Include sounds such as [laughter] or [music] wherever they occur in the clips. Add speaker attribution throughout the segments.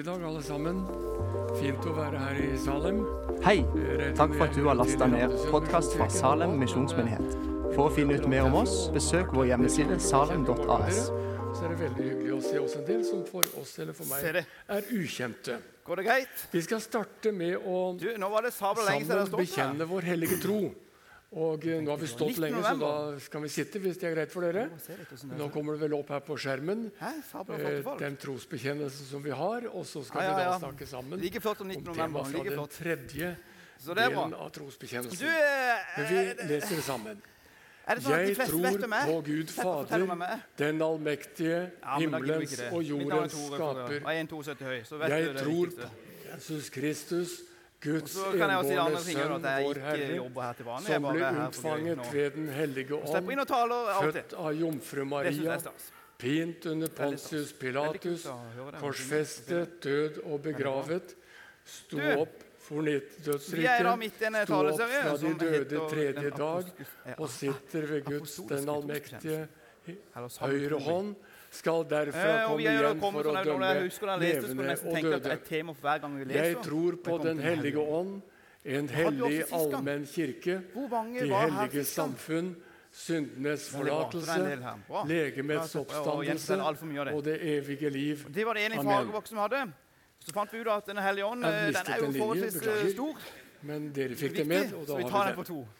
Speaker 1: I dag, alle sammen. Fint å være her i Salem.
Speaker 2: Hei! Takk for at du har lasta ned podkast fra Salem misjonsmyndighet. For å finne ut mer om oss, besøk vår hjemmeside salem.as.
Speaker 1: Så er det veldig hyggelig å se oss en del som for oss eller for meg er ukjente.
Speaker 3: Går det greit?
Speaker 1: Vi skal starte med å sammen bekjenne vår hellige tro. Og eh, nå har vi stått lenge, så da kan vi sitte hvis det er greit for dere. Nå
Speaker 3: er.
Speaker 1: kommer det vel opp her på skjermen eh, den trosbekjennelsen som vi har, og så skal vi da snakke sammen om
Speaker 3: 19.
Speaker 1: temaet fra den tredje delen av trosbekjennelsen.
Speaker 3: eh,
Speaker 1: Men vi leser det sammen.
Speaker 3: sånn
Speaker 1: Jeg tror på Gud Fader,
Speaker 3: er.
Speaker 1: den allmektige, himmelens og jordens skaper.
Speaker 3: Jeg 1,72 høy, så vet
Speaker 1: Jeg
Speaker 3: du det
Speaker 1: tror på Jesus Kristus, Guds enbårne Sønn, vår Herre, som ble unnfanget ved Den hellige ånd, født av jomfru Maria, pint under Pontius Pilatus, korsfestet, død og begravet, sto opp for dødsriket, sto opp fra de døde tredje dag, og sitter ved Guds, den allmektige, høyre hånd, skal derfra
Speaker 3: Eh,
Speaker 1: komme
Speaker 3: er
Speaker 1: igjen for å
Speaker 3: sånn Når jeg
Speaker 1: dømme
Speaker 3: husker da jeg leste,
Speaker 1: levende og
Speaker 3: at det
Speaker 1: døde.
Speaker 3: er for hver gang vi leser.
Speaker 1: Jeg tror på Den hellige ånd, en hellig allmenn kirke, de hellige samfunn, syndenes forlatelse, legemets oppstandelse og det evige liv.
Speaker 3: Det var det Elin. Fagerbakk som hadde. Så fant vi ut at Den hellige ånd eh, den er jo forholdsvis eh, stor.
Speaker 1: Men dere fikk det med, og da har vi det.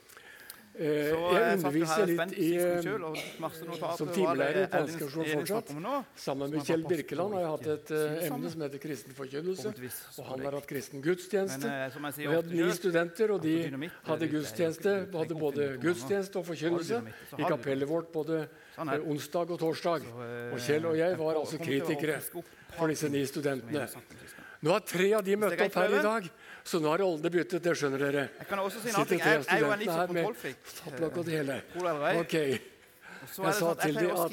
Speaker 1: Eh,
Speaker 3: Så
Speaker 1: Jeg
Speaker 3: jeg
Speaker 1: underviser litt i eh,
Speaker 3: og
Speaker 1: som
Speaker 3: er
Speaker 1: timelærer på
Speaker 3: Elin-
Speaker 1: fortsatt. Sammen med Kjell Birkeland har jeg hatt et eh, emne som heter kristen forkynnelse. Og han har hatt kristen gudstjeneste.
Speaker 3: eh, jeg
Speaker 1: hadde ni studenter, og de hadde gudstjeneste. hadde både gudstjeneste og forkynnelse i kapellet vårt både
Speaker 3: Sånn
Speaker 1: eh, onsdag og torsdag.
Speaker 3: Eh,
Speaker 1: Og Kjell og jeg var altså kritikere for disse ni studentene. Nå har tre av de møtt opp her i dag, så nå har rollene byttet. Det skjønner dere.
Speaker 3: Jeg kan også si en
Speaker 1: Sitter
Speaker 3: annen ting. Jeg jeg en litt sånn
Speaker 1: med
Speaker 3: kontrollfrik.
Speaker 1: topplokk og det hele. Ok, Jeg sa
Speaker 3: sånn
Speaker 1: til
Speaker 3: jeg pleier
Speaker 1: de
Speaker 3: å
Speaker 1: at,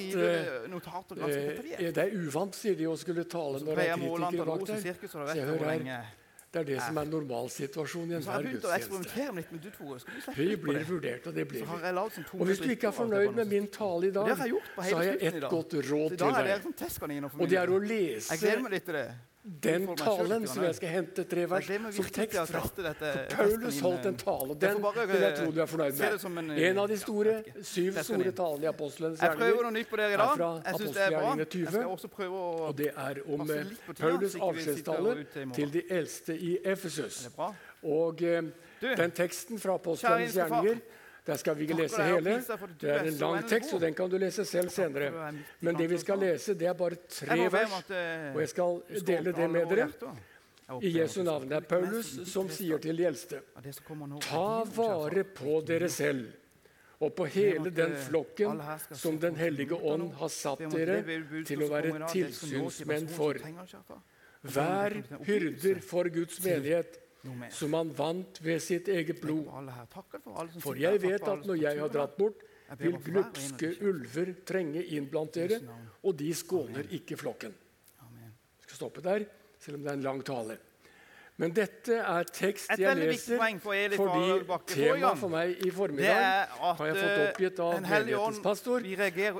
Speaker 3: ganske
Speaker 1: eh,
Speaker 3: detaljert.
Speaker 1: Det er uvant, sier de, å skulle tale når det er kritikere bak der.
Speaker 3: så jeg hører
Speaker 1: her. Det er det som er normalsituasjonen i enhver
Speaker 3: begynt
Speaker 1: gudstjeneste. Vi blir vurdert, og det blir vi.
Speaker 3: sånn
Speaker 1: Og hvis du ikke er fornøyd med min tale i dag, så har jeg ett godt råd til deg.
Speaker 3: som for
Speaker 1: Og det er å lese. Den talen som jeg skal hente tre vers som tekst fra. For Paulus holdt en tale. Den vil jeg tro du er fornøyd
Speaker 3: det som en,
Speaker 1: med. En av de store, syv store talene i apostlenes
Speaker 3: Jeg prøver
Speaker 1: gjerninger.
Speaker 3: noe nytt på dere i dag.
Speaker 1: fra
Speaker 3: er.
Speaker 1: Apostelgjerningene 20.
Speaker 3: skal også prøve å
Speaker 1: Og det er om eh, Paulus
Speaker 3: så ikke vi sitter
Speaker 1: avskjedstale
Speaker 3: ute i morgen.
Speaker 1: til de eldste i Efesus.
Speaker 3: Det bra.
Speaker 1: Og eh, den teksten fra apostlenes gjerninger der skal vi ikke lese hele. Det er en lang tekst, og den kan du lese selv senere.
Speaker 3: er
Speaker 1: Men det vi skal lese, det er bare tre vers.
Speaker 3: eh,
Speaker 1: Og jeg skal dele det med dere i Jesu navn. Det er Paulus som sier til de eldste. Ta vare på dere selv og på hele den flokken som Den hellige ånd har satt dere til å være tilsynsmenn for. Vær hyrder for Guds menighet, som han vant ved sitt eget blod. For jeg vet at når jeg har dratt bort, vil glupske ulver trenge inn blant dere, og de skåner ikke flokken. Jeg skal stoppe der, selv om det er en lang tale. Men dette er tekst jeg leser
Speaker 3: for
Speaker 1: fordi temaet for meg i formiddag har jeg fått oppgitt av menighetens pastor.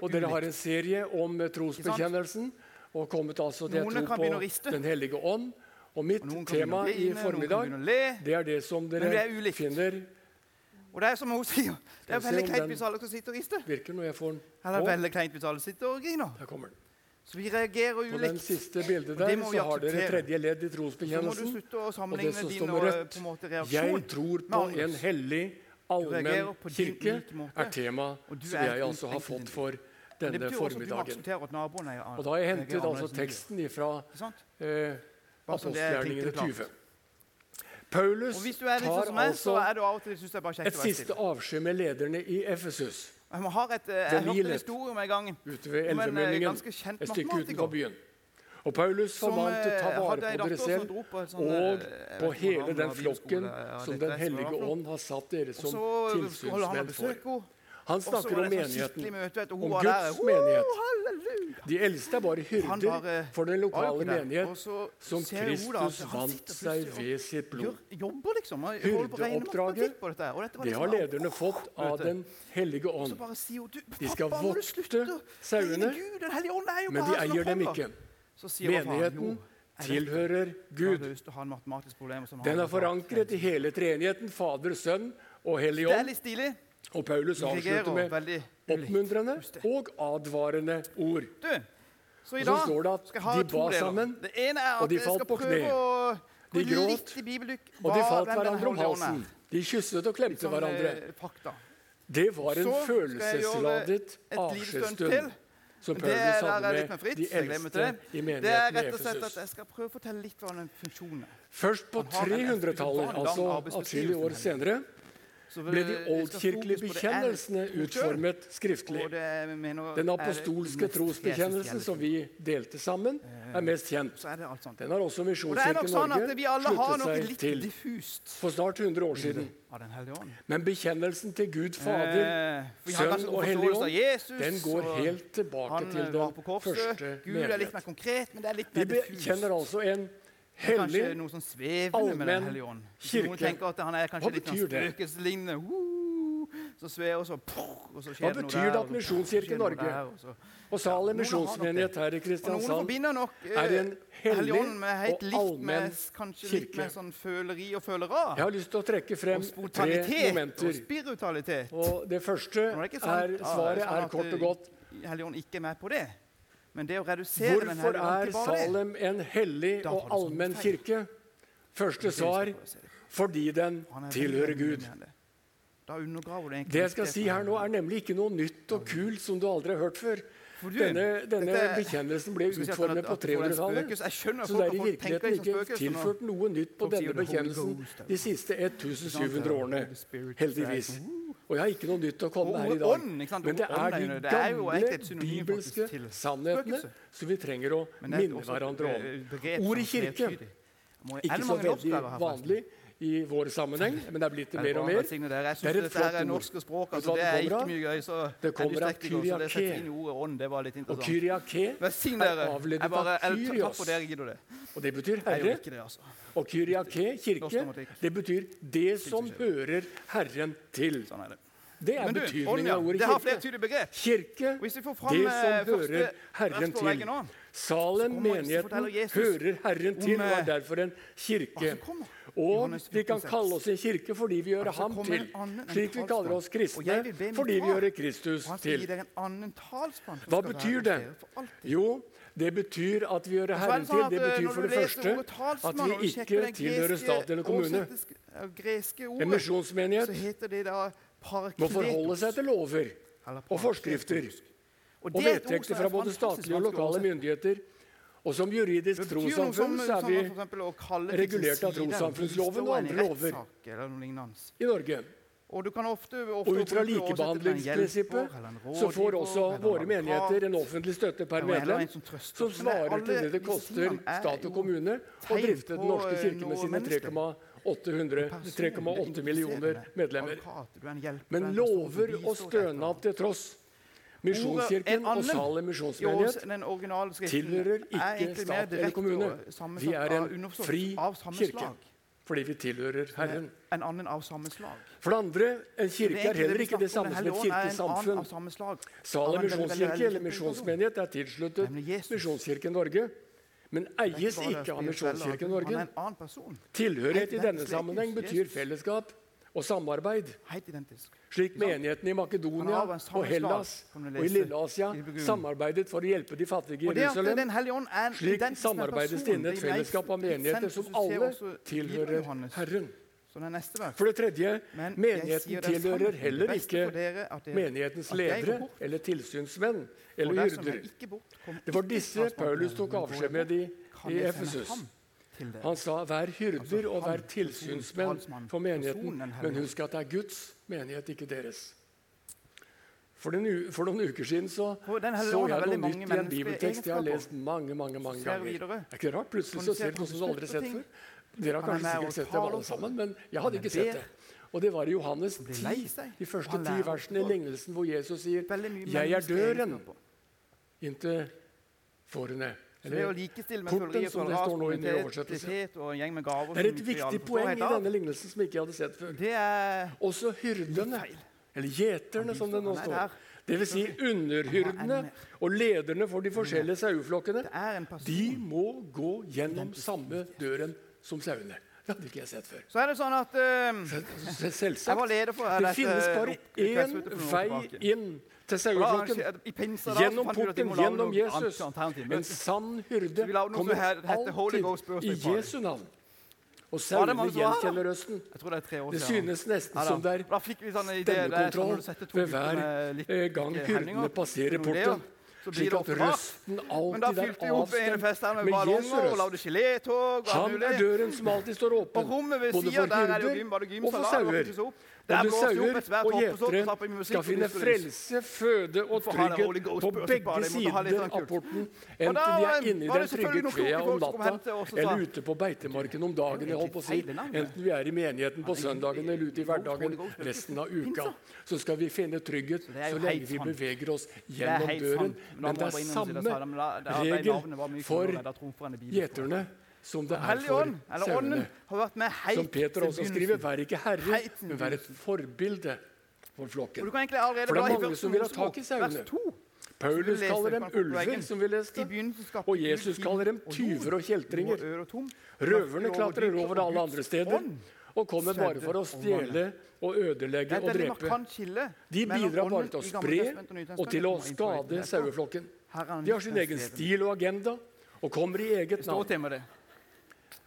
Speaker 1: Og dere har en serie om eh, trosbekjennelsen og kommet altså til tro på. Den hellige ånd. Og mitt
Speaker 3: Og begynne
Speaker 1: tema i formiddag,
Speaker 3: le.
Speaker 1: det er det som dere
Speaker 3: er
Speaker 1: finner
Speaker 3: Og det er som hun sier, det er veldig kleint hvis alle skal sitte og rister.
Speaker 1: virker når jeg får den
Speaker 3: Eller veldig kleint hvis alle sitter og griner.
Speaker 1: Der kommer den.
Speaker 3: Så vi reagerer ulikt.
Speaker 1: På den siste bildet der så har dere tredje ledd i trosbekjennelsen.
Speaker 3: Og,
Speaker 1: Og det som står med
Speaker 3: eh,
Speaker 1: rødt.
Speaker 3: på måte
Speaker 1: Jeg tror på en hellig, allmenn
Speaker 3: på
Speaker 1: kirke, er tema som jeg altså har fått for denne formiddagen. Og da har jeg hentet altså teksten fra eh,
Speaker 3: Bare som det er
Speaker 1: apostelgjerningene
Speaker 3: klinkende
Speaker 1: 20.
Speaker 3: klart.
Speaker 1: Paulus
Speaker 3: Og hvis du er litt sånn
Speaker 1: tar
Speaker 3: som meg, så
Speaker 1: altså
Speaker 3: er du av og til synes jeg bare kjekt
Speaker 1: et
Speaker 3: å være
Speaker 1: siste
Speaker 3: stille.
Speaker 1: avskjed med lederne i Efesus
Speaker 3: Jeg har ha et, eh, jeg hørte en historie om en gang
Speaker 1: ute ved
Speaker 3: eh,
Speaker 1: elvemunningen et stykke utenfor byen. Og Paulus
Speaker 3: som
Speaker 1: formante ta
Speaker 3: eh,
Speaker 1: vare på dere selv
Speaker 3: sånn,
Speaker 1: og på hele den flokken som Den hellige ånd har satt dere som
Speaker 3: så
Speaker 1: tilsynsmenn for. Han snakker om
Speaker 3: det
Speaker 1: menigheten.
Speaker 3: møte, vet.
Speaker 1: Om Guds. Menighet.
Speaker 3: Oh,
Speaker 1: De eldste er bare hyrder
Speaker 3: bare
Speaker 1: for den lokale
Speaker 3: ikke
Speaker 1: menighet som Kristus
Speaker 3: da
Speaker 1: vant seg ved sitt blod.
Speaker 3: Jobber, liksom.
Speaker 1: Hyrdeoppdraget, Det
Speaker 3: liksom
Speaker 1: har lederne fått av. Den hellige ånd. De skal vokte sauene, Men de eier dem ikke. Menigheten tilhører Gud. Den er forankret i hele treenigheten, Fader, Sønn og Hellig Ånd. Og Paulus avslutter med oppmuntrende og advarende ord.
Speaker 3: Du, så i
Speaker 1: Og så står det at de ba sammen, og de falt på kne. De gråt. Og de falt hverandre om halsen. De kysset og klemte
Speaker 3: Sånn,
Speaker 1: hverandre.
Speaker 3: eh.
Speaker 1: Det var en følelsesladet
Speaker 3: Et
Speaker 1: avskjedsstund som
Speaker 3: Det
Speaker 1: Paulus hadde med de eldste
Speaker 3: det.
Speaker 1: i menigheten i Efesus.
Speaker 3: jeg skal prøve å fortelle litt hva den funksjonen.
Speaker 1: Først på
Speaker 3: Han har en
Speaker 1: 300-tallet, altså atskillige år senere, ble de oldkirkelige bekjennelsene utformet skriftlig. Den apostolske trosbekjennelsen som vi delte sammen, er mest kjent. Den har også Misjonskirken
Speaker 3: sånn
Speaker 1: Norge
Speaker 3: vi alle har
Speaker 1: sluttet seg til for snart 100 år siden. Men bekjennelsen til Gud Fader,
Speaker 3: Eh, har
Speaker 1: Sønn og Hellig Ånd, den går helt tilbake til
Speaker 3: eh,
Speaker 1: den første
Speaker 3: Gud litt
Speaker 1: menighet.
Speaker 3: mer konkret, men det litt
Speaker 1: Vi bekjenner altså en hellig
Speaker 3: noe sånn med
Speaker 1: allmenn
Speaker 3: ånd. Noen tenker at han er kanskje
Speaker 1: Hva
Speaker 3: litt sånn spøkelseslignende. Så svever så, og så
Speaker 1: Hva
Speaker 3: skjer det noe
Speaker 1: betyr
Speaker 3: der.
Speaker 1: det at Misjonskirken Norge
Speaker 3: der, og så-
Speaker 1: og Salem misjonsmenighet her i Kristiansand
Speaker 3: nok eh,
Speaker 1: er en
Speaker 3: Hellig med
Speaker 1: og allmenn
Speaker 3: med kanskje litt
Speaker 1: kirke.
Speaker 3: sånn føleri og følera.
Speaker 1: Jeg har lyst til å trekke frem tre
Speaker 3: momenter. og spiritualitet.
Speaker 1: Og det første
Speaker 3: er sant,
Speaker 1: er Svaret
Speaker 3: sånn
Speaker 1: er kort og
Speaker 3: eh,
Speaker 1: godt.
Speaker 3: Hellig Ånd ikke er med på det.
Speaker 1: Hvorfor er Salem en hellig og
Speaker 3: sånn
Speaker 1: allmenn kirke? Første svar fordi den
Speaker 3: er
Speaker 1: tilhører Gud.
Speaker 3: Det
Speaker 1: jeg skal si her nå, er nemlig ikke noe nytt og kult som du aldri har hørt før.
Speaker 3: Du,
Speaker 1: Denne, denne
Speaker 3: dette-
Speaker 1: bekjennelsen ble utformet på
Speaker 3: at du får en
Speaker 1: 300-tallet.
Speaker 3: spøkelse? Jeg skjønner
Speaker 1: Så det er i virkeligheten ikke tilført noe nytt på denne bekjennelsen de siste 1700 årene. Heldigvis. Og jeg har ikke noe nytt å komme med her i dag. Men det er de gamle bibelske sannhetene som vi trenger å minne hverandre om. Ordet kirke, Ikke så veldig vanlig i vår sammenheng, men det er blitt det mer og mer.
Speaker 3: Jeg dere.
Speaker 1: Det er et flott ord.
Speaker 3: norske språk. Altså, det
Speaker 1: det
Speaker 3: er ikke mye gøy. Så
Speaker 1: Det kommer av kyriake. Og kyriake er avledet
Speaker 3: bare,
Speaker 1: av kyrios.
Speaker 3: det.
Speaker 1: Og det betyr herre.
Speaker 3: det, altså.
Speaker 1: Og kyriake, kirke, det betyr det som hører Herren til.
Speaker 3: Sånn er det.
Speaker 1: Det er
Speaker 3: du,
Speaker 1: betydningen av ordet
Speaker 3: Det
Speaker 1: kirke. Kirke,
Speaker 3: fram
Speaker 1: det
Speaker 3: eh,
Speaker 1: som hører Herren til. Salem, menigheten, hører Herren til og
Speaker 3: eh,
Speaker 1: er derfor en kirke. Og vi kan kalle oss en kirke fordi vi gjør ham til. Slik vi kaller oss kristne fordi vi gjør Kristus til. Hva betyr det? Jo, det betyr at vi gjør
Speaker 3: er
Speaker 1: Herren til.
Speaker 3: sånn
Speaker 1: Det
Speaker 3: eh,
Speaker 1: betyr for det første at vi ikke tilhører stat eller kommune. En misjonsmenighet må forholde seg til lover og forskrifter og
Speaker 3: er
Speaker 1: vedtekter
Speaker 3: er
Speaker 1: fra både statlige og lokale myndigheter. Og som juridisk trossamfunn så er vi regulert av trossamfunnsloven og andre lover. i Norge.
Speaker 3: Og du kan ofte, ofte
Speaker 1: Og ut fra likebehandlingsprinsippet så får også våre menigheter en offentlig støtte per medlem
Speaker 3: som er
Speaker 1: svarer til det det koster
Speaker 3: er
Speaker 1: stat og kommune å drifte Den norske
Speaker 3: eh,
Speaker 1: kirke med sine 3,8 millioner medlemmer.
Speaker 3: Er er
Speaker 1: Men lover og stønad til tross. Misjonskirken og Salem misjonsmenighet tilhører
Speaker 3: er
Speaker 1: ikke stat eller kommune. Vi er en fri kirke fordi vi tilhører Herren.
Speaker 3: En annen av samme slag.
Speaker 1: For det andre, en kirke er heller ikke det samme som et kirkesamfunn. Salem misjonskirke eller misjonsmenighet er tilsluttet Misjonskirken Norge, men eies ikke av Misjonskirken Norge. Tilhørighet i denne sammenheng betyr fellesskap og samarbeid, slik menigheten i Makedonia og Hellas og i Lilleasia samarbeidet for å hjelpe de fattige i Jerusalem.
Speaker 3: Er
Speaker 1: Slik samarbeides det
Speaker 3: innen
Speaker 1: inn et fellesskap av menigheter som alle tilhører Herren.
Speaker 3: Er.
Speaker 1: For det tredje, menigheten tilhører heller ikke menighetens ledere eller tilsynsmenn eller hyrder. Det var disse Paulus tok avskjed med i, i Efesus. Han sa, 'Vær hyrder
Speaker 3: Altså,
Speaker 1: og vær tilsynsmenn for menigheten', men husk at det er Guds menighet, ikke deres. For, den, for noen uker siden så, så jeg noe nytt i en bibeltekst jeg har lest mange mange, mange ganger. Det er ikke rart, Plutselig så ser du noe som du aldri har sett før. Dere har kanskje sikkert sett det alle sammen, men jeg hadde ikke sett det. Og det var i Johannes 10, de første ti versene i lignelsen, hvor Jesus sier 'Jeg er døren inntil fårene'.
Speaker 3: Det å
Speaker 1: Eller,
Speaker 3: likestille med føleriet
Speaker 1: som det står nå i
Speaker 3: og en gjeng med gaver
Speaker 1: det er et viktig poeng i denne lignelsen som ikke jeg hadde sett før.
Speaker 3: Det er
Speaker 1: Også hyrdene, eller gjeterne som det nå
Speaker 3: er
Speaker 1: står,
Speaker 3: det
Speaker 1: Dvs. Si underhyrdene og lederne for de forskjellige saueflokkene de må gå gjennom samme døren som sauene. Det hadde ikke jeg sett før.
Speaker 3: Så er det sånn at uh,
Speaker 1: Selvsagt. Det finnes bare én vei inn til saueflokken. Gjennom porten, gjennom Jesus. En sann hyrde kommer alltid i Jesu navn. Og sauene gjenkjenner røsten. Det, det synes nesten som det er stemmekontroll ved hver eh, gang hyrdene passerer porten. Slik at røsten alltid er avstemt med Jesu røst. Han er døren som alltid står åpen, både for hyrder og for sauer. Både sauer og gjetere skal finne frelse, føde og trygghet på begge sider av porten, enten de er inne i den trygge kvea om natta eller ute på beitemarken om dagen. jeg holdt på å si. Enten vi er i menigheten på søndagen eller ute i hverdagen resten av uka. Så skal vi finne trygghet så lenge vi beveger oss gjennom døren. Men det er samme regel for gjeterne som det er for sauene. Som Peter også skriver, vær ikke herre, men vær et forbilde for flokken. For det er mange som vil ha tak i sauene. Paulus kaller dem ulver, som vi leste, og Jesus kaller dem tyver og kjeltringer. Røverne klatrer over alle andre steder og kommer bare for å stjele og ødelegge og drepe. De bidrar bare til å spre og til å skade saueflokken. De har sin egen stil og agenda og kommer i eget navn.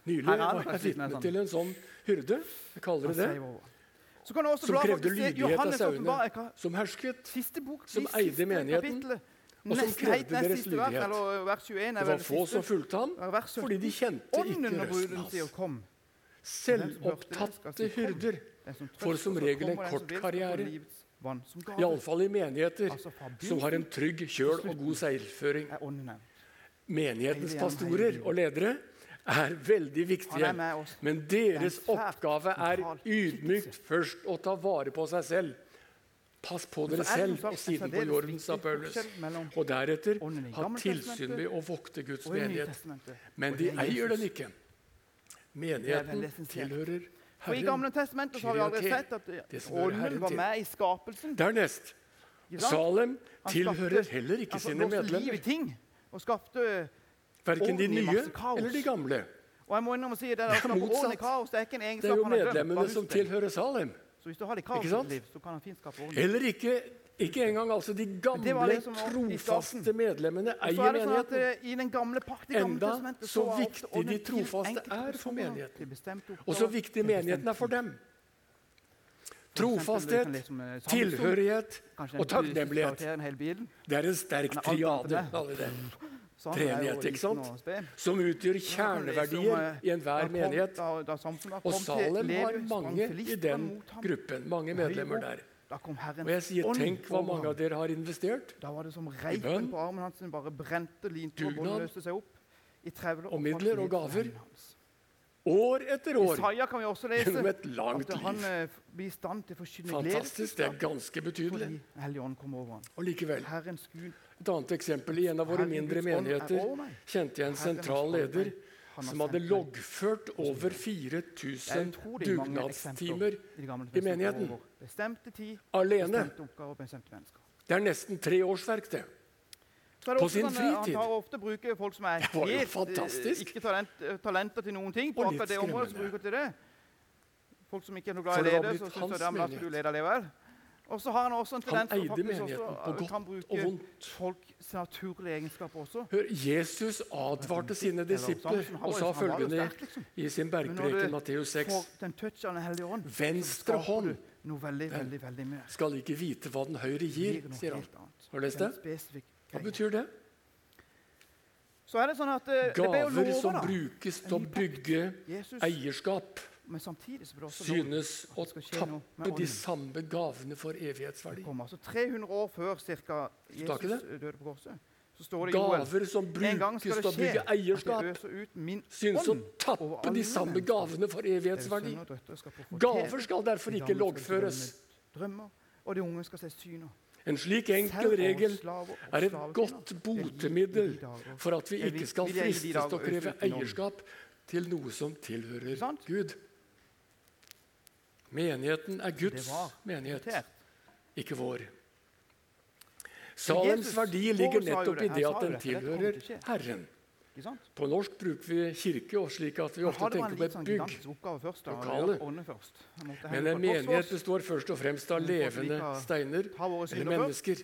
Speaker 1: Nylig var jeg vitne til en sånn hyrde, jeg kaller det det, som krevde lydighet av sauene, som hersket, som eide menigheten, og som krevde deres lydighet. Det var få som fulgte ham, fordi de kjente ikke røsten hans. Selvopptatte hyrder får som regel en kort karriere. Iallfall i menigheter altså, som har en trygg kjøl og god seilføring. Menighetens pastorer og ledere er veldig viktige. Men deres oppgave er ydmykt først å ta vare på seg selv. Pass på dere selv og siden på jorden, sa Paulus. Og deretter ha tilsyn med å vokte Guds menighet. Men de eier den ikke. Menigheten tilhører Herren. I
Speaker 3: Gamle testamentet har vi aldri sett at ånden var med i skapelsen.
Speaker 1: Dernest Salem tilhører heller ikke altså, sine medlemmer.
Speaker 3: Og skapte
Speaker 1: Verken de nye eller de gamle.
Speaker 3: Og jeg må innom å si Det, det er motsatt. Kaos, det, er
Speaker 1: det er jo medlemmene som tilhører Salem.
Speaker 3: Så hvis du har det kaos i liv, så kan han fint skape
Speaker 1: ordning. Eller ikke, ikke engang altså de gamle, trofaste medlemmene eier menigheten.
Speaker 3: Eh,
Speaker 1: Enda så viktig de trofaste er for menigheten. Og så viktig menigheten er for dem. Trofasthet, liksom, eh, tilhørighet og takknemlighet. Det er en sterk triade. alle det. Treenighet, ikke sant? Som utgjør kjerneverdier i enhver menighet. Og Salem har mange i den gruppen. Mange medlemmer der. Og jeg sier, tenk hva mange av dere har investert
Speaker 3: da var det som i bønn,
Speaker 1: dugnad og midler og gaver. År etter år.
Speaker 3: Isaiah kan vi også lese
Speaker 1: gjennom et langt liv.
Speaker 3: Han uh, blir i stand til
Speaker 1: Fantastisk. Det er ganske betydelig. Og likevel et annet eksempel. I en av våre mindre menigheter kjente jeg en sentral leder som hadde loggført over 4000 dugnadstimer i menigheten. Alene. Det er nesten tre årsverk, det. På sin sånn, fritid.
Speaker 3: Han tar ofte bruker folk som er helt eh, ikke talent, eh, talenter til noen ting. på akkurat det området, så bruker til det. Folk som ikke er noe glad i å lede, så syns de at du leder likevel. Og så har han også en tendens til også kan bruke folks naturlige egenskaper også.
Speaker 1: Hør, Jesus advarte sine disipler og sa følgende liksom. i sin bergpreken Matteus 6.: Venstre hånd skal ikke vite hva den høyre gir, sier han. Har du lest det? Hva betyr det?
Speaker 3: Så det sånn at
Speaker 1: uh, Gaver som brukes til å bygge eierskap men samtidig synes å tappe de samme gavene for evighetsverdi.
Speaker 3: Kommer, altså 300 år før cirka Jesus døde på korset. Så står det
Speaker 1: Gaver som brukes til å bygge eierskap, synes å tappe de samme gavene for evighetsverdi. Gaver skal derfor ikke loggføres. En slik enkel regel er et godt botemiddel for at vi ikke skal fristes til å kreve eierskap til noe som tilhører Gud. Menigheten er Guds menighet, ikke vår. Salems verdi ligger nettopp i det at den tilhører Herren. På norsk bruker vi kirke og slik at vi ofte tenker på et sånn bygg. Lokale. Men en menighet består først og fremst av levende steiner eller mennesker.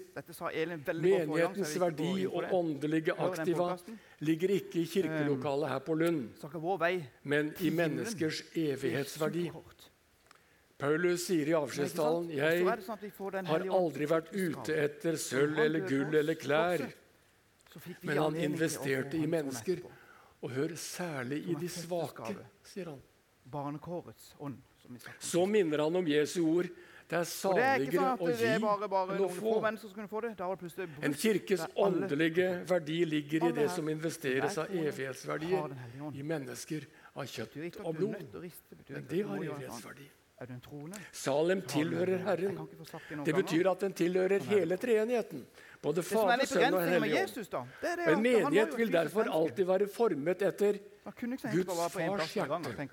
Speaker 1: Menighetens verdi og åndelige aktiva ligger ikke i kirkelokalet her på Lund, men i menneskers evighetsverdi. Paulus sier i avskjedstalen jeg sånn har aldri vært ute etter sølv eller gull eller klær. Men han investerte i mennesker. Og hør særlig i de svake, sier han.
Speaker 3: Barnekårets ånd.
Speaker 1: Så minner han om Jesu ord. Det er saligere å gi enn å få. En kirkes åndelige [laughs] verdi ligger i det som investeres av evighetsverdier i mennesker av kjøtt og blod. Men det har evighetsverdi. Salem tilhører Herren. Det betyr at den tilhører hele treenigheten. Både Fader, Sønn og Hellig. En menighet vil derfor alltid være formet etter Guds fars hjerte.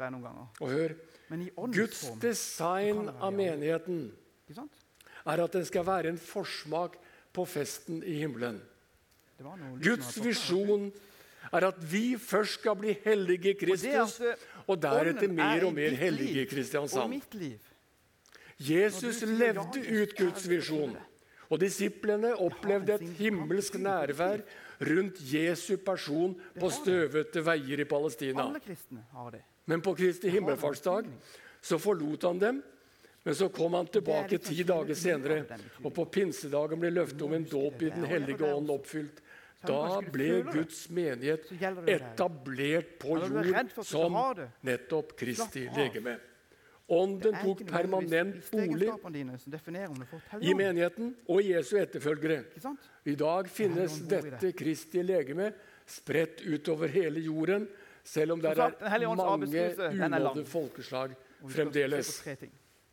Speaker 1: Og hør Guds design av menigheten er at den skal være en forsmak på festen i himmelen. Guds visjon er at vi først skal bli hellige i Kristus, og deretter mer og mer hellige i Kristiansand. Jesus levde ut Guds visjon, og disiplene opplevde et himmelsk nærvær rundt Jesu person på støvete veier i Palestina. Men på Kristi himmelfartsdag så forlot han dem. Men så kom han tilbake ti dager senere, og på pinsedagen ble løftet om en dåp i Den hellige ånd oppfylt. Da ble Guds menighet etablert på jord som nettopp Kristi legeme. Ånden tok permanent bolig i menigheten og i Jesu etterfølgere. I dag finnes dette Kristi legeme spredt utover hele jorden, selv om det er mange unådde folkeslag fremdeles.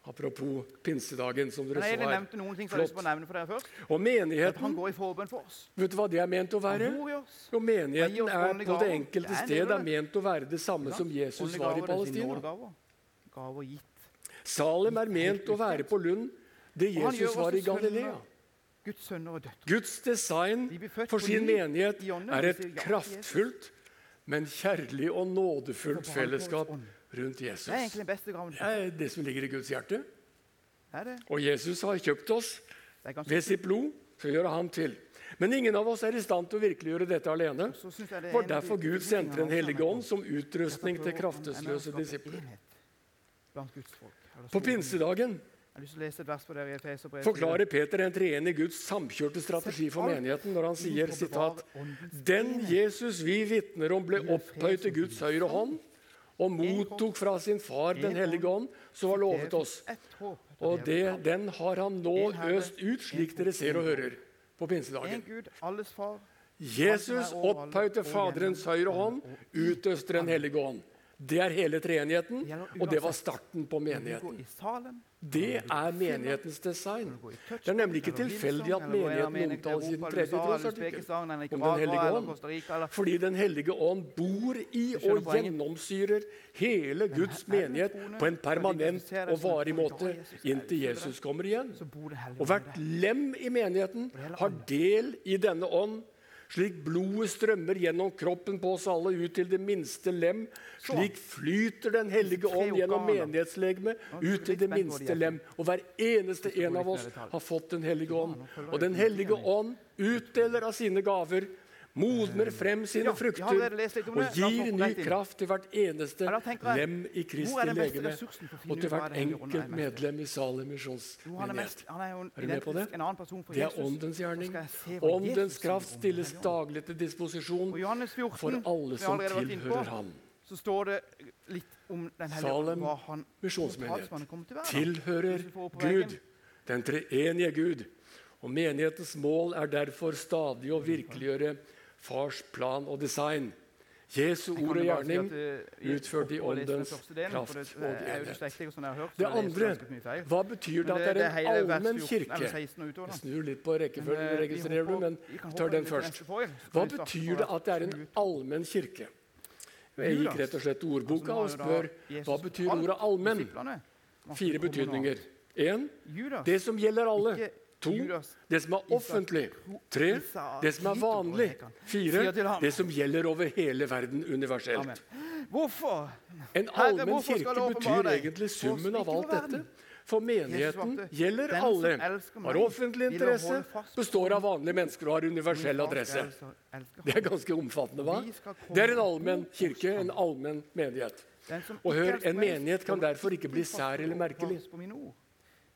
Speaker 1: Apropos pinsedagen, som dere så her. Flott. Og menigheten Vet du hva det er ment å være? Jo, Menigheten er på det enkelte sted er ment å være det samme som Jesus var i Palestina. Salem er ment å være på Lund, det Jesus var i Galilea. Guds design for sin menighet er et kraftfullt, men kjærlig og nådefullt fellesskap rundt Jesus. Det er egentlig den beste gaven. Det er det som ligger i Guds hjerte. Og Jesus har kjøpt oss ved sitt blod. Så gjør han til. Men ingen av oss er i stand til å virkeliggjøre dette alene. Det var derfor Gud sendte Den hellige ånd som utrustning til kraftesløse disipler. På pinsedagen forklarer Peter en treenig Guds samkjørte strategi for menigheten når han sier sitat, Den Jesus vi vitner om, ble opphøyd til Guds høyre hånd og mottok fra sin far Den hellige ånd, som var lovet oss. Og det, den har han nå øst ut, slik dere ser og hører på pinsedagen. Jesus opphøyte Faderens høyre hånd, utøster Den hellige ånd. Det er hele treenigheten, og det var starten på menigheten. Det er menighetens design. Det er nemlig ikke tilfeldig at menigheten omtales i den tredje trosartikkel om Den hellige ånd. Fordi Den hellige ånd bor i og gjennomsyrer hele Guds menighet på en permanent og varig måte inntil Jesus kommer igjen. Og hvert lem i menigheten har del i denne ånd slik blodet strømmer gjennom kroppen på oss alle ut til det minste lem, slik flyter Den hellige ånd gjennom menighetslegemet ut til det minste lem. Og hver eneste en av oss har fått Den hellige ånd. Og Den hellige ånd utdeler av sine gaver modner frem sine frukter og gir ny kraft til hvert eneste lem i Kristi legeme og til hvert enkelt medlem i Salem misjonsmenighet. Er du med på det? Det er åndens gjerning. Åndens kraft stilles daglig til disposisjon for alle som tilhører Han.
Speaker 3: Så står det litt om den
Speaker 1: Salem misjonsmenighet tilhører Gud, den treenige Gud. Og menighetens mål er derfor stadig å virkeliggjøre fars plan og design. Jesu ord og gjerning utført i åndens kraft og enhet. Det andre Hva betyr det at det er en allmenn kirke? Jeg snur litt på rekkefølgen, registrerer du, men tar den først. Hva betyr det at det er en allmenn kirke? Jeg gikk rett og slett til ordboka og spør hva betyr ordet allmenn? Fire betydninger. Én det som gjelder alle. To, det som er offentlig. Tre, det som er vanlig. Fire, det som gjelder over hele verden universelt.
Speaker 3: Hvorfor?
Speaker 1: En allmenn kirke betyr egentlig summen av alt dette. For menigheten gjelder alle, har offentlig interesse, består av vanlige mennesker og har universell adresse. Det er ganske omfattende, hva? Det er en allmenn kirke, en allmenn menighet. Og hør, en menighet kan derfor ikke bli sær eller merkelig.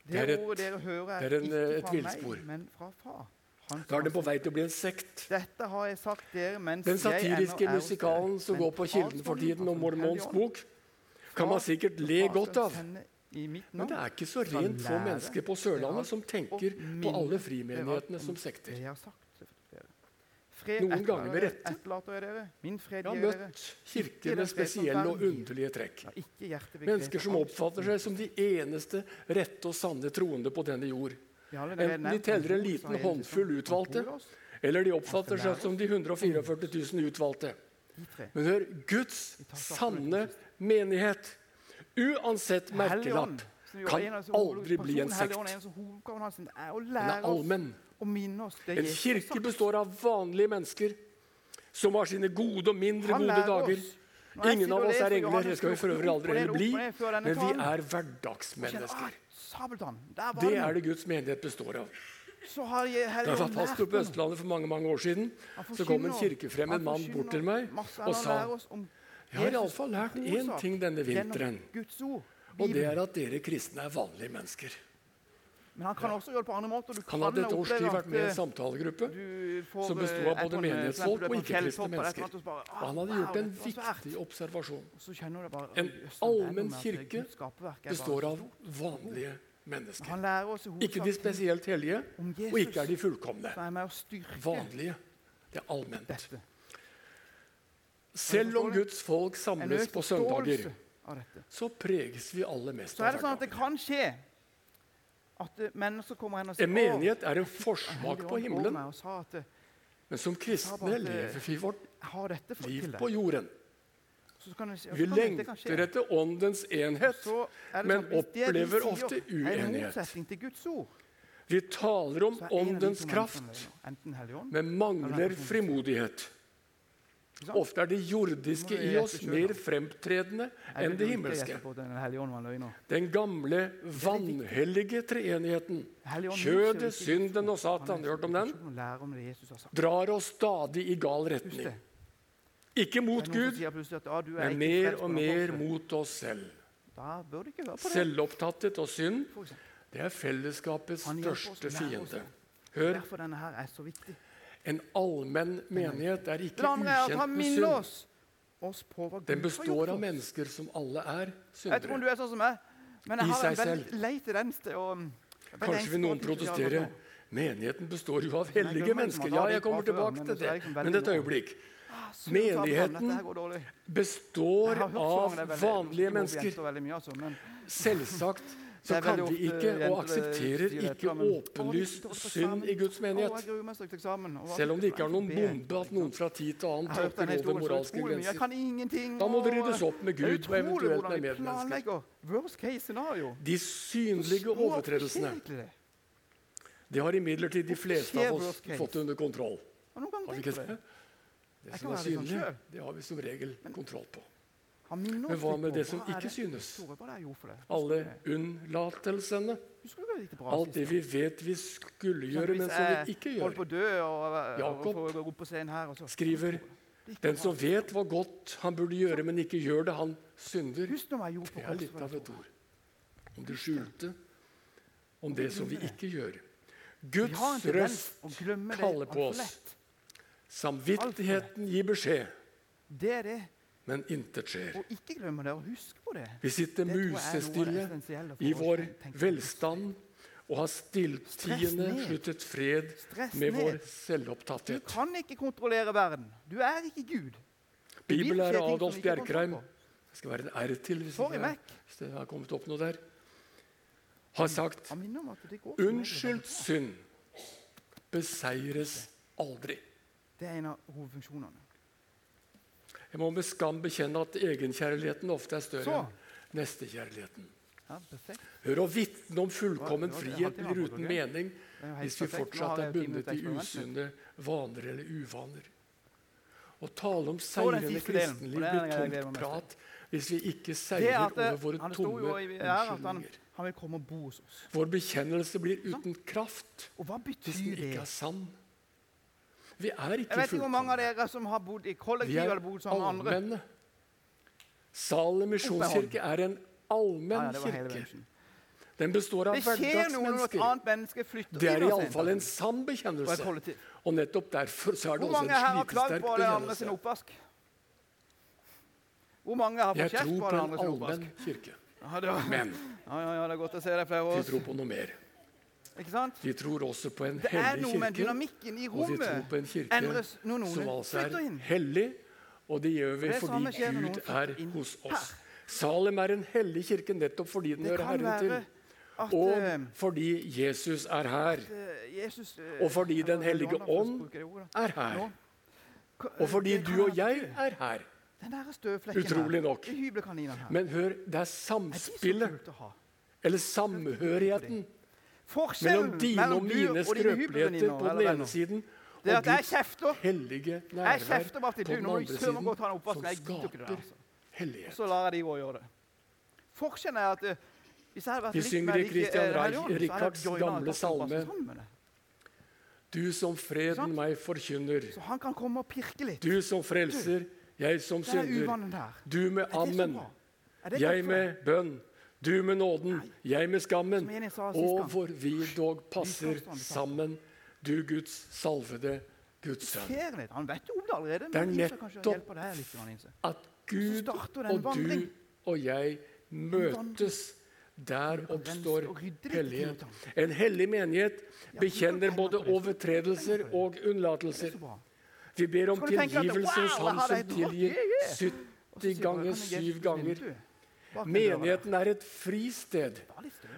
Speaker 1: Det er et, det er en, et villspor. Da er det på vei til å bli en sekt. Den satiriske musikalen som går på Kilden for tiden, om Mormons bok, kan man sikkert le godt av. Men det er ikke så rent få mennesker på Sørlandet som tenker på alle frimenighetene som sekter. Noen ganger med rette. Jeg har møtt kirker med spesielle og underlige trekk. Mennesker som oppfatter seg som de eneste rette og sanne troende på denne jord. Enten de teller en liten håndfull utvalgte, eller de oppfatter seg som de 144 000 utvalgte. Men hør, Guds sanne menighet uansett merkelapp, kan aldri bli en sekt. Den er allmenn. En kirke består av vanlige mennesker som har sine gode og mindre gode dager. Ingen av oss er engler, det skal vi for øvrig aldri heller bli, men vi er hverdagsmennesker. Det er det Guds menighet består av. Da jeg var pastor på Østlandet for mange mange år siden, så kom en kirkefremmed mann bort til meg og sa jeg har iallfall lært én ting denne vinteren. Og det er at dere kristne er vanlige mennesker.
Speaker 3: Men han kan også gjøre det på andre måter.
Speaker 1: han hadde et års tid vært med i en samtalegruppe som besto av både menighetsfolk og ikke-kristne mennesker. Og han hadde gjort en viktig observasjon. En allmenn kirke består av vanlige mennesker. Ikke de spesielt hellige, og ikke er de fullkomne. Vanlige. Det er allment. Selv om Guds folk samles på søndager, så preges vi alle mest
Speaker 3: av hverdagen. At mennesker kommer hen og
Speaker 1: sier En menighet er en forsmak på himmelen. Men som kristne lever vi vårt liv på jorden. Vi lengter etter åndens enhet, men opplever ofte uenighet. Vi taler om åndens kraft, men mangler frimodighet. Ofte er det jordiske i oss mer fremtredende enn det himmelske. Den gamle, vanhellige treenigheten, kjødet, synden og Satan, hørt om den? Drar oss stadig i gal retning. Ikke mot Gud, men mer og mer mot oss selv. Selvopptatthet og synd det er fellesskapets største fiende. Hør, en allmenn menighet er ikke ukjent med synd. Den består av mennesker som alle er syndere.
Speaker 3: Jeg tror du er sånn som meg, men jeg har en veldig lei tendens til å
Speaker 1: Kanskje vil noen protestere. Menigheten består jo av hellige mennesker. Ja, jeg kommer tilbake til det. Men et øyeblikk. Ah, Menigheten består av vanlige mennesker. Altså, Selvsagt så kan vi ikke og aksepterer ikke åpenlyst synd i Guds menighet. Selv om det ikke er noen bombe at noen fra tid til annen tråkker over moralske grenser. Da må det ryddes opp med Gud og eventuelt med medmennesker. De synlige overtredelsene det har imidlertid de fleste av oss fått under kontroll. Har vi ikke det? Det som er synlig, det har vi som regel kontroll på. Men hva med det som ikke synes? Alle unnlatelsene? Alt det vi vet vi skulle gjøre, men som vi ikke gjør. Jakob skriver den som vet hva godt han burde gjøre, men ikke gjør det, han synder. Det er litt av et ord. Om det skjulte, om det som vi ikke gjør. Guds røst kaller på oss. Samvittigheten gir beskjed. Det er det men intet skjer. Vi sitter musestille i vår velstand og har stilltiende sluttet fred med vår selvopptatthet.
Speaker 3: Du kan ikke kontrollere verden. Du er ikke Gud.
Speaker 1: Bibellærer Adolf Bjerkreim Det skal være en R til hvis det har kommet opp noe der. Har sagt Unnskyld synd beseires aldri.
Speaker 3: Det er en av hovedfunksjonene.
Speaker 1: Jeg må med skam bekjenne at egenkjærligheten ofte er større enn nestekjærligheten. Hør å vitne om fullkommen frihet blir uten mening hvis vi fortsatt er bundet i usunne vaner eller uvaner. Å tale om seirende kristenliv blir tomt prat hvis vi ikke seirer over våre tomme unnskyldninger. Vår bekjennelse blir uten kraft hvis den ikke er sann. Vi er ikke
Speaker 3: Jeg vet ikke hvor mange av dere som har bodd i kollektiv eller bodd sammen med andre.
Speaker 1: Salem misjonskirke er en allmenn kirke. Den består av hverdagsmennesker. Det er iallfall en sann bekjennelse. Og nettopp derfor så er det også en slitesterk bekjennelse.
Speaker 3: Hvor mange har fått kjeft
Speaker 1: på den sin oppvask? Jeg tror på en allmenn kirke. Men
Speaker 3: ja, ja, ja, det er godt å se deg flere
Speaker 1: år. de tror på noe mer. De tror også på en
Speaker 3: det
Speaker 1: hellig kirke. Og de tror på en kirke
Speaker 3: no, noen
Speaker 1: som altså er hellig, og det gjør vi det fordi Gud er hos oss. Salem er en hellig kirke nettopp fordi den hører Herren til. At, og eh, fordi Jesus er her.
Speaker 3: Eh, Jesus,
Speaker 1: uh, og fordi Den hellige ånd er her. Og fordi du og jeg er her. Utrolig nok. Men hør, det er samspillet, eller samhørigheten, mellom dine og mine skrøpeligheter på den ene siden og Guds hellige nærvær på den andre siden, som skaper hellighet.
Speaker 3: Så lar jeg de gå og gjøre det. Forskjellen er at eh, hvis jeg hadde vært
Speaker 1: Vi synger i Christian Rikards gamle salme Du som freden meg forkynner.
Speaker 3: Så han kan komme og pirke litt.
Speaker 1: Du som frelser, jeg som synder. Du med ammen, jeg med bønn. Du med nåden, jeg med skammen. Og hvor vi dog passer sammen, du Guds salvede Guds sønn.
Speaker 3: Han vet jo om det.
Speaker 1: Det er nettopp at Gud og du og jeg møtes. Der oppstår hellighet. En hellig menighet bekjenner både overtredelser og unnlatelser. Vi ber om tilgivelse hos Han som tilgir 70 ganger, 7 ganger. Menigheten er et fristed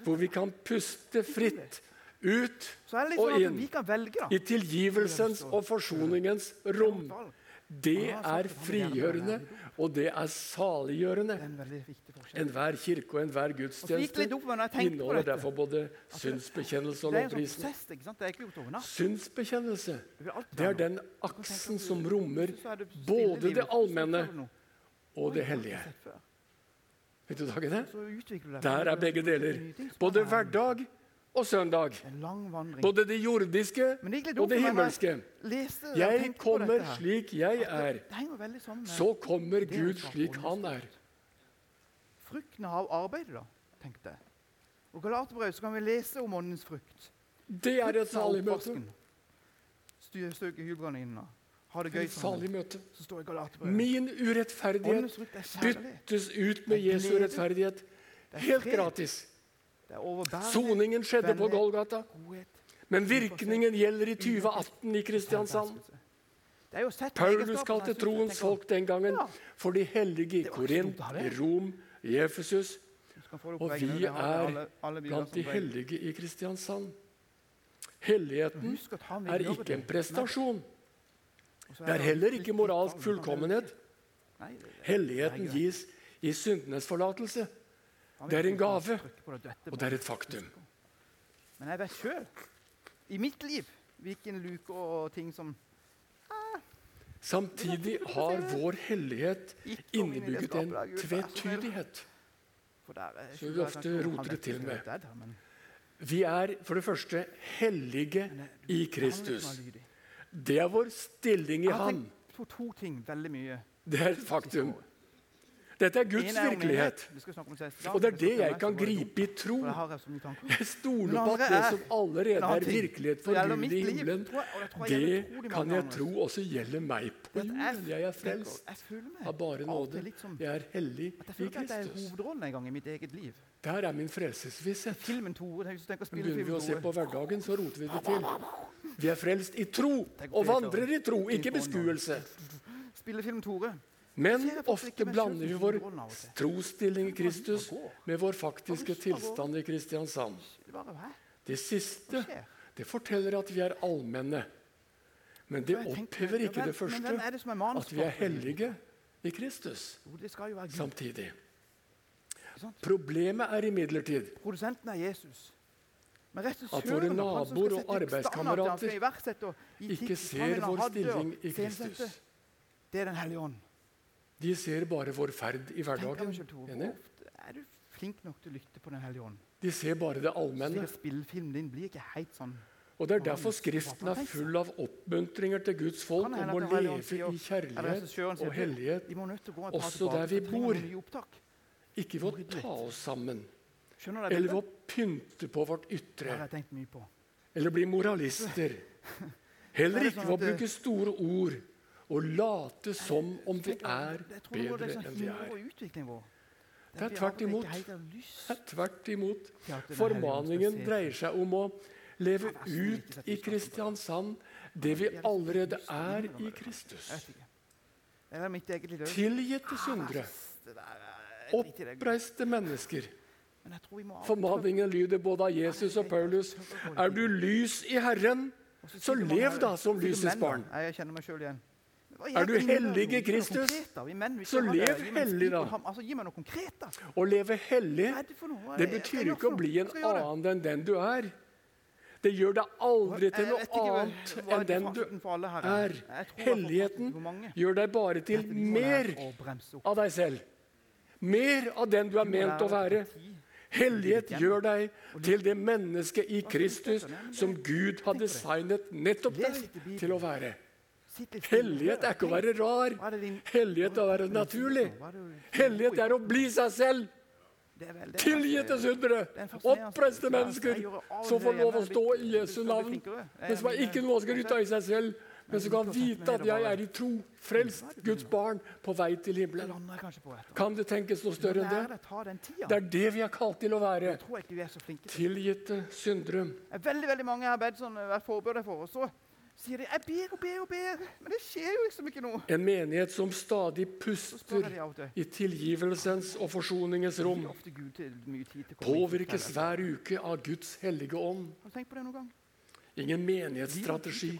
Speaker 1: hvor vi kan puste fritt ut og sånn inn i tilgivelsens og forsoningens rom. Det er frigjørende, og det er saliggjørende. Enhver kirke og enhver gudstjeneste inneholder derfor både synsbekjennelse og lovprisning. Synsbekjennelse det er den aksen som rommer både det allmenne og det hellige. Vet du dagen det? Der er begge deler. Både hverdag og søndag. Både det jordiske og det himmelske. Jeg kommer slik jeg er. Så kommer Gud slik han er.
Speaker 3: Frukten av arbeidet, da, tenkte jeg. Og Galaterbrev så kan vi lese om åndens frukt.
Speaker 1: Det er et salig møte.
Speaker 3: Støke hybranene. Ha det gøy
Speaker 1: salig møte. Min urettferdighet byttes ut med Jesu rettferdighet. Helt gratis. Soningen skjedde på Golgata. Men virkningen gjelder i 2018 i Kristiansand. Paulus kalte troens folk den gangen for de hellige i Korint, i Rom, i Efesus. Og vi er blant de hellige i Kristiansand. Helligheten er ikke en prestasjon. Det er heller ikke moralsk fullkommenhet. Helligheten gis i syndenes forlatelse. Det er en gave, og det er et faktum.
Speaker 3: Men jeg vet sjøl, i mitt liv, hvilken luke og ting som
Speaker 1: ah, Samtidig har vår hellighet innebygget en tvetydighet. Som vi ofte roter det til med. Vi er for det første hellige i Kristus. Det er vår stilling i Han. Det er et faktum. Dette er Guds virkelighet. Og det er det jeg kan gripe i tro. Jeg stoler på at det som allerede er virkelighet for Gud i himmelen, det kan jeg tro også gjelder meg på jorden. Jeg er frelst av bare nåde. Jeg er hellig i Kristus. Der er min frelsesvisshet. Begynner vi å se på hverdagen, så roter vi det til. Vi er frelst i tro og vandrer i tro, ikke beskuelse.
Speaker 3: Spillefilm Tore.
Speaker 1: Men ofte blander vi vår trosstilling i Kristus med vår faktiske tilstand i Kristiansand. Det siste det forteller at vi er allmenne. Men det opphever ikke det første, at vi er hellige i Kristus samtidig. Problemet er imidlertid
Speaker 3: er
Speaker 1: at våre naboer og arbeidskamerater ikke ser vår stilling i Kristus.
Speaker 3: Det er Den hellige ånd.
Speaker 1: De ser bare vår ferd i hverdagen.
Speaker 3: Enig? Er du flink nok til å lytte på Den hellige ånd?
Speaker 1: De ser bare det allmenne.
Speaker 3: Spillefilmen din blir ikke helt sånn
Speaker 1: og Det er derfor Skriften er full av oppmuntringer til Guds folk om å leve i kjærlighet og hellighet, også der vi bor. Ikke ved å ta oss sammen, eller ved å pynte på vårt ytre, eller bli moralister. [laughs] Heller ikke ved å bruke store ord og late som om vi er bedre enn vi er. Det er tvert imot. Det er tvert imot. Formaningen dreier seg om å leve ut i Kristiansand det vi allerede er i Kristus. Tilgitte syndere. Oppreiste mennesker. Formaningen lyder både av Jesus og Paulus. Er du lys i Herren, så lev da som lysets barn. Er du hellig i Kristus, så lev hellig, da. Å leve hellig, det betyr ikke å bli en annen enn den du er. Det gjør deg aldri til noe annet enn den du er. Helligheten gjør deg bare til mer av deg selv. Mer av den du er ment å være. Hellighet gjør deg til det mennesket i Kristus som Gud har designet nettopp deg til å være. Hellighet er ikke å være rar. Hellighet er å være naturlig. Hellighet er å bli seg selv. Tilgitte syndere, oppreiste mennesker som får lov å stå i Jesu navn, men som har ikke noe å skryte av i seg selv, men som kan vite at jeg er i tro, frelst Guds barn, på vei til himmelen. Kan det tenkes noe større enn det? Det er det vi er kalt til å være. Tilgitte syndere.
Speaker 3: Veldig veldig mange har bedt sånn, vært forberedt for. oss. Sier de 'jeg ber og ber og ber', men det skjer jo liksom ikke noe.
Speaker 1: En menighet som stadig puster i tilgivelsens og forsoningens rom, påvirkes hver uke av Guds hellige ånd. Ingen menighetsstrategi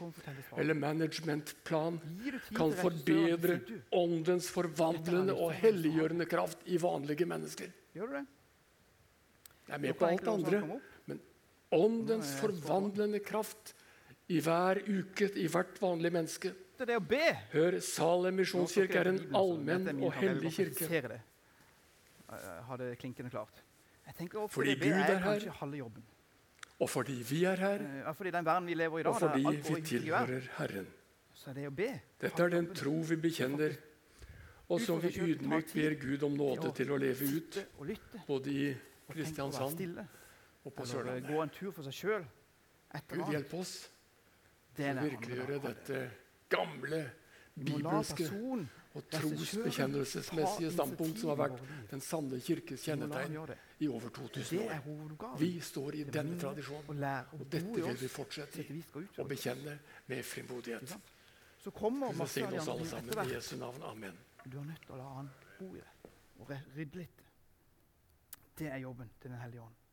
Speaker 1: eller managementplan kan forbedre åndens forvandlende og helliggjørende kraft i vanlige mennesker. Jeg er med på alt det andre, men åndens forvandlende kraft i hver uke, i hvert vanlig menneske. Hør, Salem misjonskirke er en allmenn og hellig kirke.
Speaker 3: Ha det? Klinkende klart.
Speaker 1: Fordi Gud er
Speaker 3: her,
Speaker 1: og fordi vi er her,
Speaker 3: fordi den vi lever i dag,
Speaker 1: og fordi vi tilhører Herren. Dette er den tro vi bekjenner, og som vi ydmykt ber Gud om nåde til å leve ut, både i Kristiansand og på Sørlandet. Gud hjelpe oss til å virkeliggjøre dette gamle bibelske og trosbekjennelsesmessige standpunkt som har vært den sanne kirkes kjennetegn i over 2000 år. Vi står i denne tradisjonen, og dette vil vi fortsette i å bekjenne med frimodighet.
Speaker 3: Så kommer
Speaker 1: Velsign oss alle sammen i Jesu navn. Amen.
Speaker 3: Du har nødt til å la han bo i det og rydde litt. Det er jobben til Den hellige ånd.